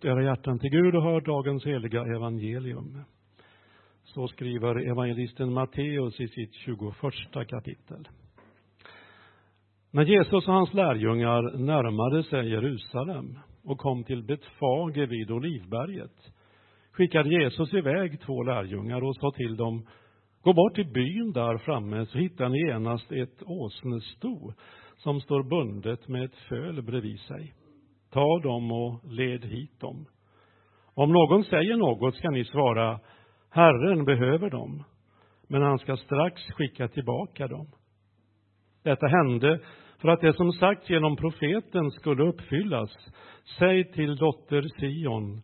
Lyft era hjärtan till Gud och hör dagens heliga evangelium. Så skriver evangelisten Matteus i sitt 21 kapitel. När Jesus och hans lärjungar närmade sig Jerusalem och kom till Betfage vid Olivberget skickade Jesus iväg två lärjungar och sa till dem Gå bort till byn där framme så hittar ni genast ett åsnesto som står bundet med ett föl bredvid sig. Ta dem och led hit dem. Om någon säger något ska ni svara Herren behöver dem, men han ska strax skicka tillbaka dem. Detta hände för att det som sagts genom profeten skulle uppfyllas. Säg till dotter Sion,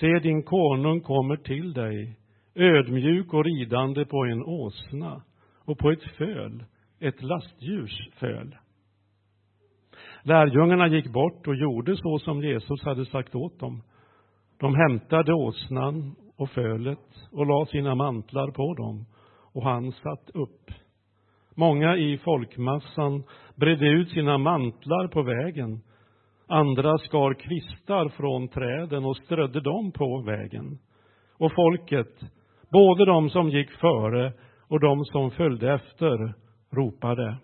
se din konung kommer till dig, ödmjuk och ridande på en åsna och på ett föl, ett lastdjurs föl. Lärjungarna gick bort och gjorde så som Jesus hade sagt åt dem. De hämtade åsnan och fölet och la sina mantlar på dem och han satt upp. Många i folkmassan bredde ut sina mantlar på vägen. Andra skar kvistar från träden och strödde dem på vägen. Och folket, både de som gick före och de som följde efter, ropade.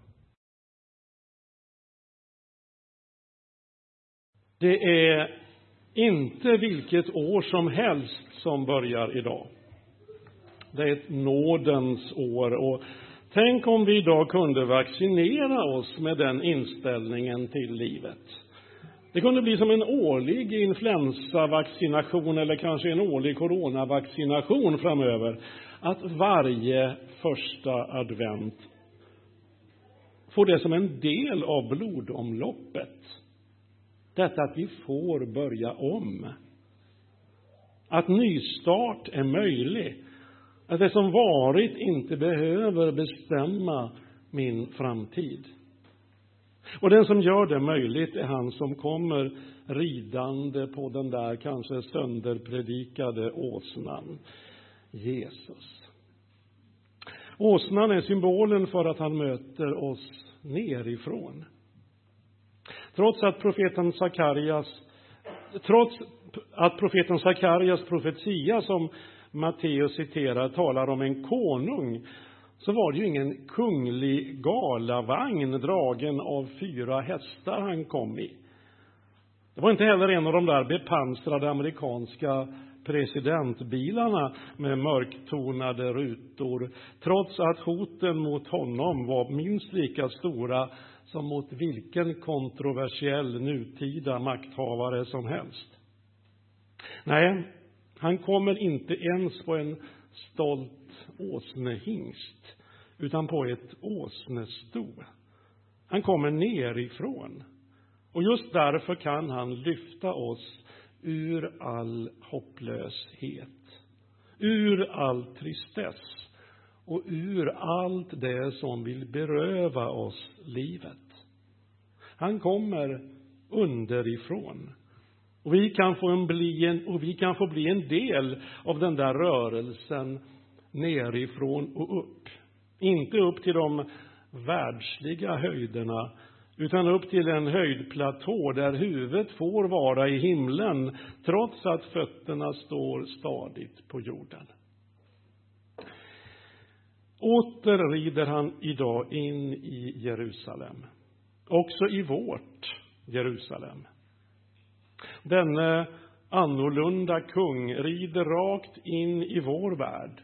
Det är inte vilket år som helst som börjar idag. Det är ett nådens år och tänk om vi idag kunde vaccinera oss med den inställningen till livet. Det kunde bli som en årlig influensavaccination eller kanske en årlig coronavaccination framöver. Att varje första advent får det som en del av blodomloppet. Detta att vi får börja om. Att nystart är möjlig. Att det som varit inte behöver bestämma min framtid. Och den som gör det möjligt är han som kommer ridande på den där kanske sönderpredikade åsnan, Jesus. Åsnan är symbolen för att han möter oss nerifrån. Trots att profeten Sakarias, trots att profeten Sakarias profetia som Matteus citerar talar om en konung, så var det ju ingen kunglig galavagn dragen av fyra hästar han kom i. Det var inte heller en av de där bepansrade amerikanska presidentbilarna med mörktonade rutor, trots att hoten mot honom var minst lika stora som mot vilken kontroversiell nutida makthavare som helst. Nej, han kommer inte ens på en stolt åsnehingst, utan på ett åsnesto. Han kommer nerifrån. Och just därför kan han lyfta oss ur all hopplöshet, ur all tristess och ur allt det som vill beröva oss livet. Han kommer underifrån. Och vi kan få, en bli en, och vi kan få bli en del av den där rörelsen nerifrån och upp. Inte upp till de världsliga höjderna, utan upp till en höjdplatå där huvudet får vara i himlen, trots att fötterna står stadigt på jorden. Åter rider han idag in i Jerusalem, också i vårt Jerusalem. Denne annorlunda kung rider rakt in i vår värld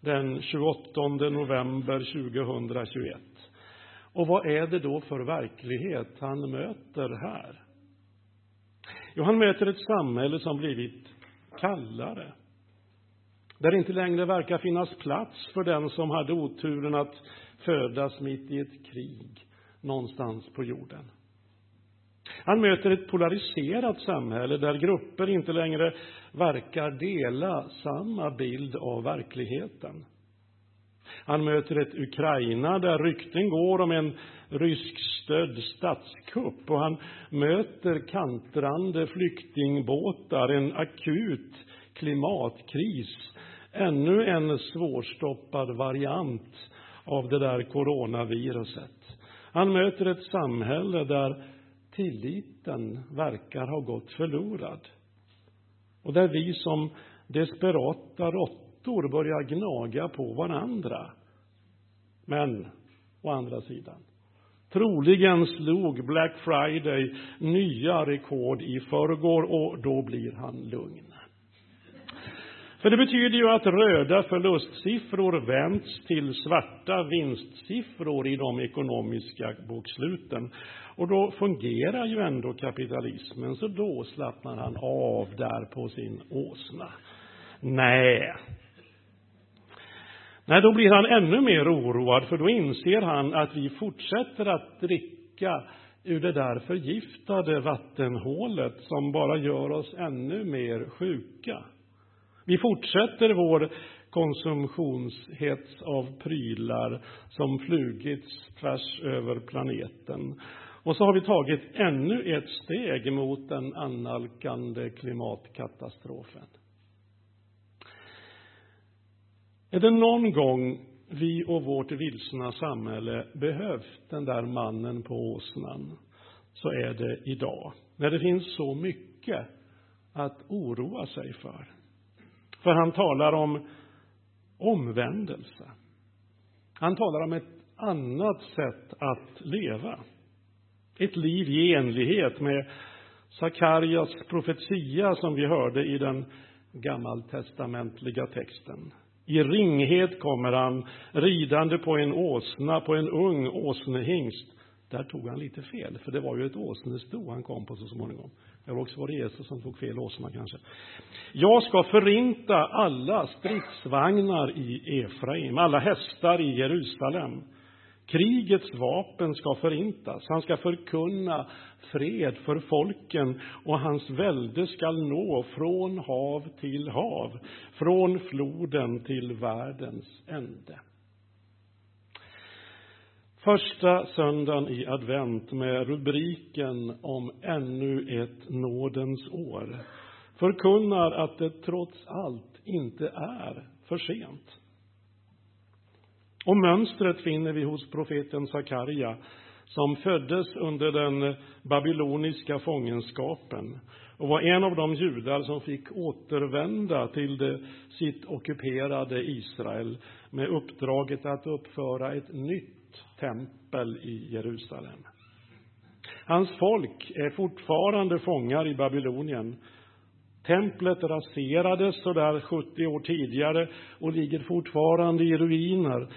den 28 november 2021. Och vad är det då för verklighet han möter här? Jo, han möter ett samhälle som blivit kallare, där det inte längre verkar finnas plats för den som hade oturen att födas mitt i ett krig någonstans på jorden. Han möter ett polariserat samhälle där grupper inte längre verkar dela samma bild av verkligheten. Han möter ett Ukraina där rykten går om en ryskstödd statskupp och han möter kantrande flyktingbåtar, en akut klimatkris ännu en svårstoppad variant av det där coronaviruset. Han möter ett samhälle där tilliten verkar ha gått förlorad. Och där vi som desperata råttor börjar gnaga på varandra. Men, å andra sidan, troligen slog Black Friday nya rekord i förrgår och då blir han lugn. För det betyder ju att röda förlustsiffror vänts till svarta vinstsiffror i de ekonomiska boksluten. Och då fungerar ju ändå kapitalismen, så då slappnar han av där på sin åsna. Nej. Nej, då blir han ännu mer oroad, för då inser han att vi fortsätter att dricka ur det där förgiftade vattenhålet som bara gör oss ännu mer sjuka. Vi fortsätter vår konsumtionshets av prylar som flugits tvärs över planeten. Och så har vi tagit ännu ett steg mot den annalkande klimatkatastrofen. Är det någon gång vi och vårt vilsna samhälle behövt den där mannen på åsnan, så är det idag. När det finns så mycket att oroa sig för. För han talar om omvändelse. Han talar om ett annat sätt att leva. Ett liv i enlighet med Sakarias profetia som vi hörde i den gammaltestamentliga texten. I ringhet kommer han ridande på en åsna, på en ung åsnehingst. Där tog han lite fel, för det var ju ett åsnesto han kom på så småningom. Det var också var det Jesus som tog fel åsna kanske. Jag ska förinta alla stridsvagnar i Efraim, alla hästar i Jerusalem. Krigets vapen ska förintas. Han ska förkunna fred för folken och hans välde skall nå från hav till hav, från floden till världens ände. Första söndagen i advent med rubriken om ännu ett nådens år förkunnar att det trots allt inte är för sent. Och mönstret finner vi hos profeten Sakarja som föddes under den babyloniska fångenskapen och var en av de judar som fick återvända till det, sitt ockuperade Israel med uppdraget att uppföra ett nytt tempel i Jerusalem. Hans folk är fortfarande fångar i Babylonien. Templet raserades sådär 70 år tidigare och ligger fortfarande i ruiner.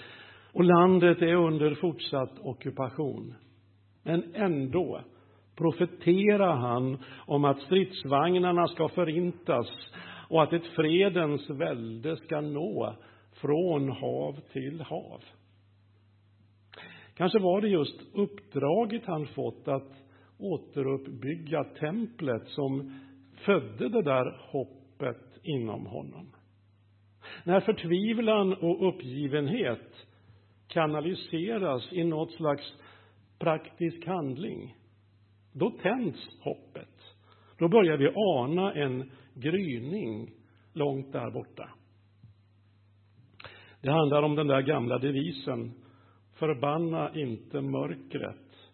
Och landet är under fortsatt ockupation. Men ändå profeterar han om att stridsvagnarna ska förintas och att ett fredens välde ska nå från hav till hav. Kanske var det just uppdraget han fått att återuppbygga templet som födde det där hoppet inom honom. När förtvivlan och uppgivenhet kanaliseras i något slags praktisk handling, då tänds hoppet. Då börjar vi ana en gryning långt där borta. Det handlar om den där gamla devisen Förbanna inte mörkret,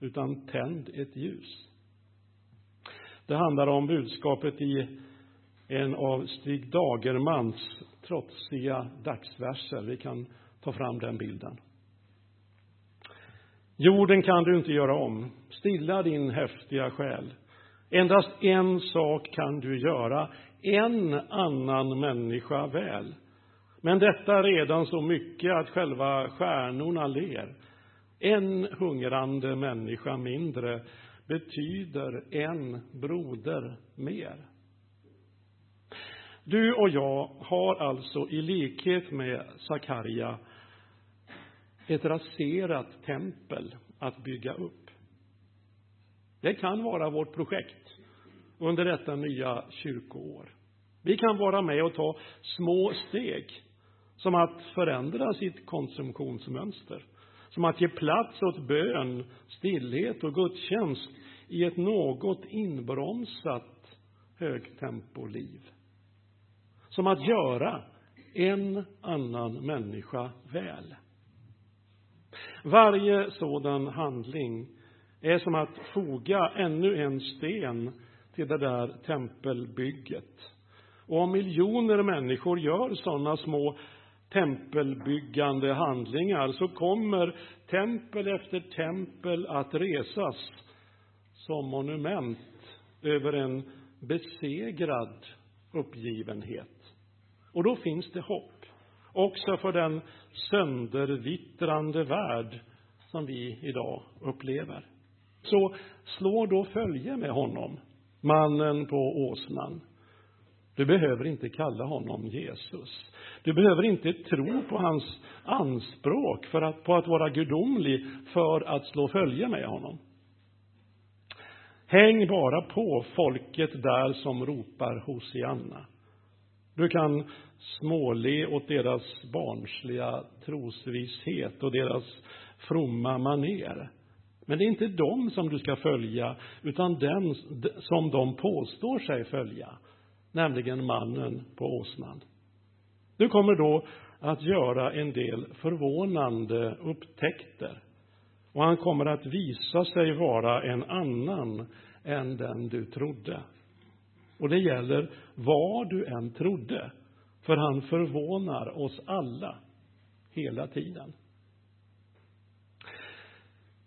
utan tänd ett ljus. Det handlar om budskapet i en av Stig Dagermans trotsiga dagsverser. Vi kan ta fram den bilden. Jorden kan du inte göra om. Stilla din häftiga själ. Endast en sak kan du göra, en annan människa väl. Men detta är redan så mycket att själva stjärnorna ler. En hungrande människa mindre betyder en broder mer. Du och jag har alltså i likhet med Sakarja ett raserat tempel att bygga upp. Det kan vara vårt projekt under detta nya kyrkoår. Vi kan vara med och ta små steg som att förändra sitt konsumtionsmönster. Som att ge plats åt bön, stillhet och gudstjänst i ett något inbromsat högtempoliv. Som att göra en annan människa väl. Varje sådan handling är som att foga ännu en sten till det där tempelbygget. Och om miljoner människor gör sådana små tempelbyggande handlingar så kommer tempel efter tempel att resas som monument över en besegrad uppgivenhet. Och då finns det hopp, också för den söndervittrande värld som vi idag upplever. Så slå då följe med honom, mannen på åsnan. Du behöver inte kalla honom Jesus. Du behöver inte tro på hans anspråk för att, på att vara gudomlig för att slå följe med honom. Häng bara på folket där som ropar Hosianna. Du kan småle åt deras barnsliga trosvisshet och deras fromma maner. Men det är inte dem som du ska följa, utan den som de påstår sig följa, nämligen mannen på åsnan. Du kommer då att göra en del förvånande upptäckter. Och han kommer att visa sig vara en annan än den du trodde. Och det gäller vad du än trodde, för han förvånar oss alla hela tiden.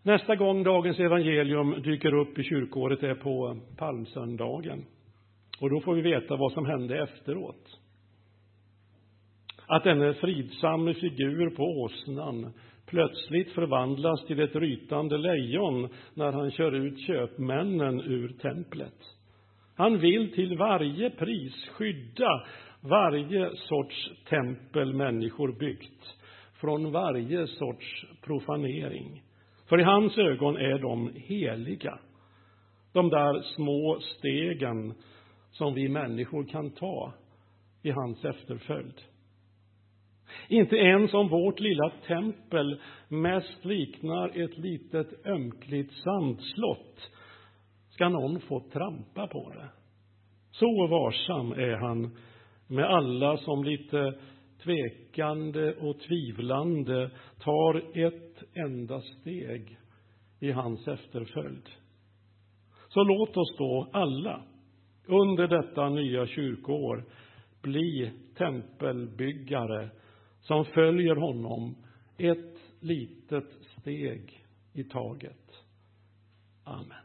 Nästa gång dagens evangelium dyker upp i kyrkåret är på palmsöndagen. Och då får vi veta vad som hände efteråt. Att denne fridsamme figur på åsnan plötsligt förvandlas till ett rytande lejon när han kör ut köpmännen ur templet. Han vill till varje pris skydda varje sorts tempel människor byggt från varje sorts profanering. För i hans ögon är de heliga. De där små stegen som vi människor kan ta i hans efterföljd. Inte ens om vårt lilla tempel mest liknar ett litet ömkligt sandslott ska någon få trampa på det. Så varsam är han med alla som lite tvekande och tvivlande tar ett enda steg i hans efterföljd. Så låt oss då alla under detta nya kyrkoår bli tempelbyggare som följer honom ett litet steg i taget. Amen.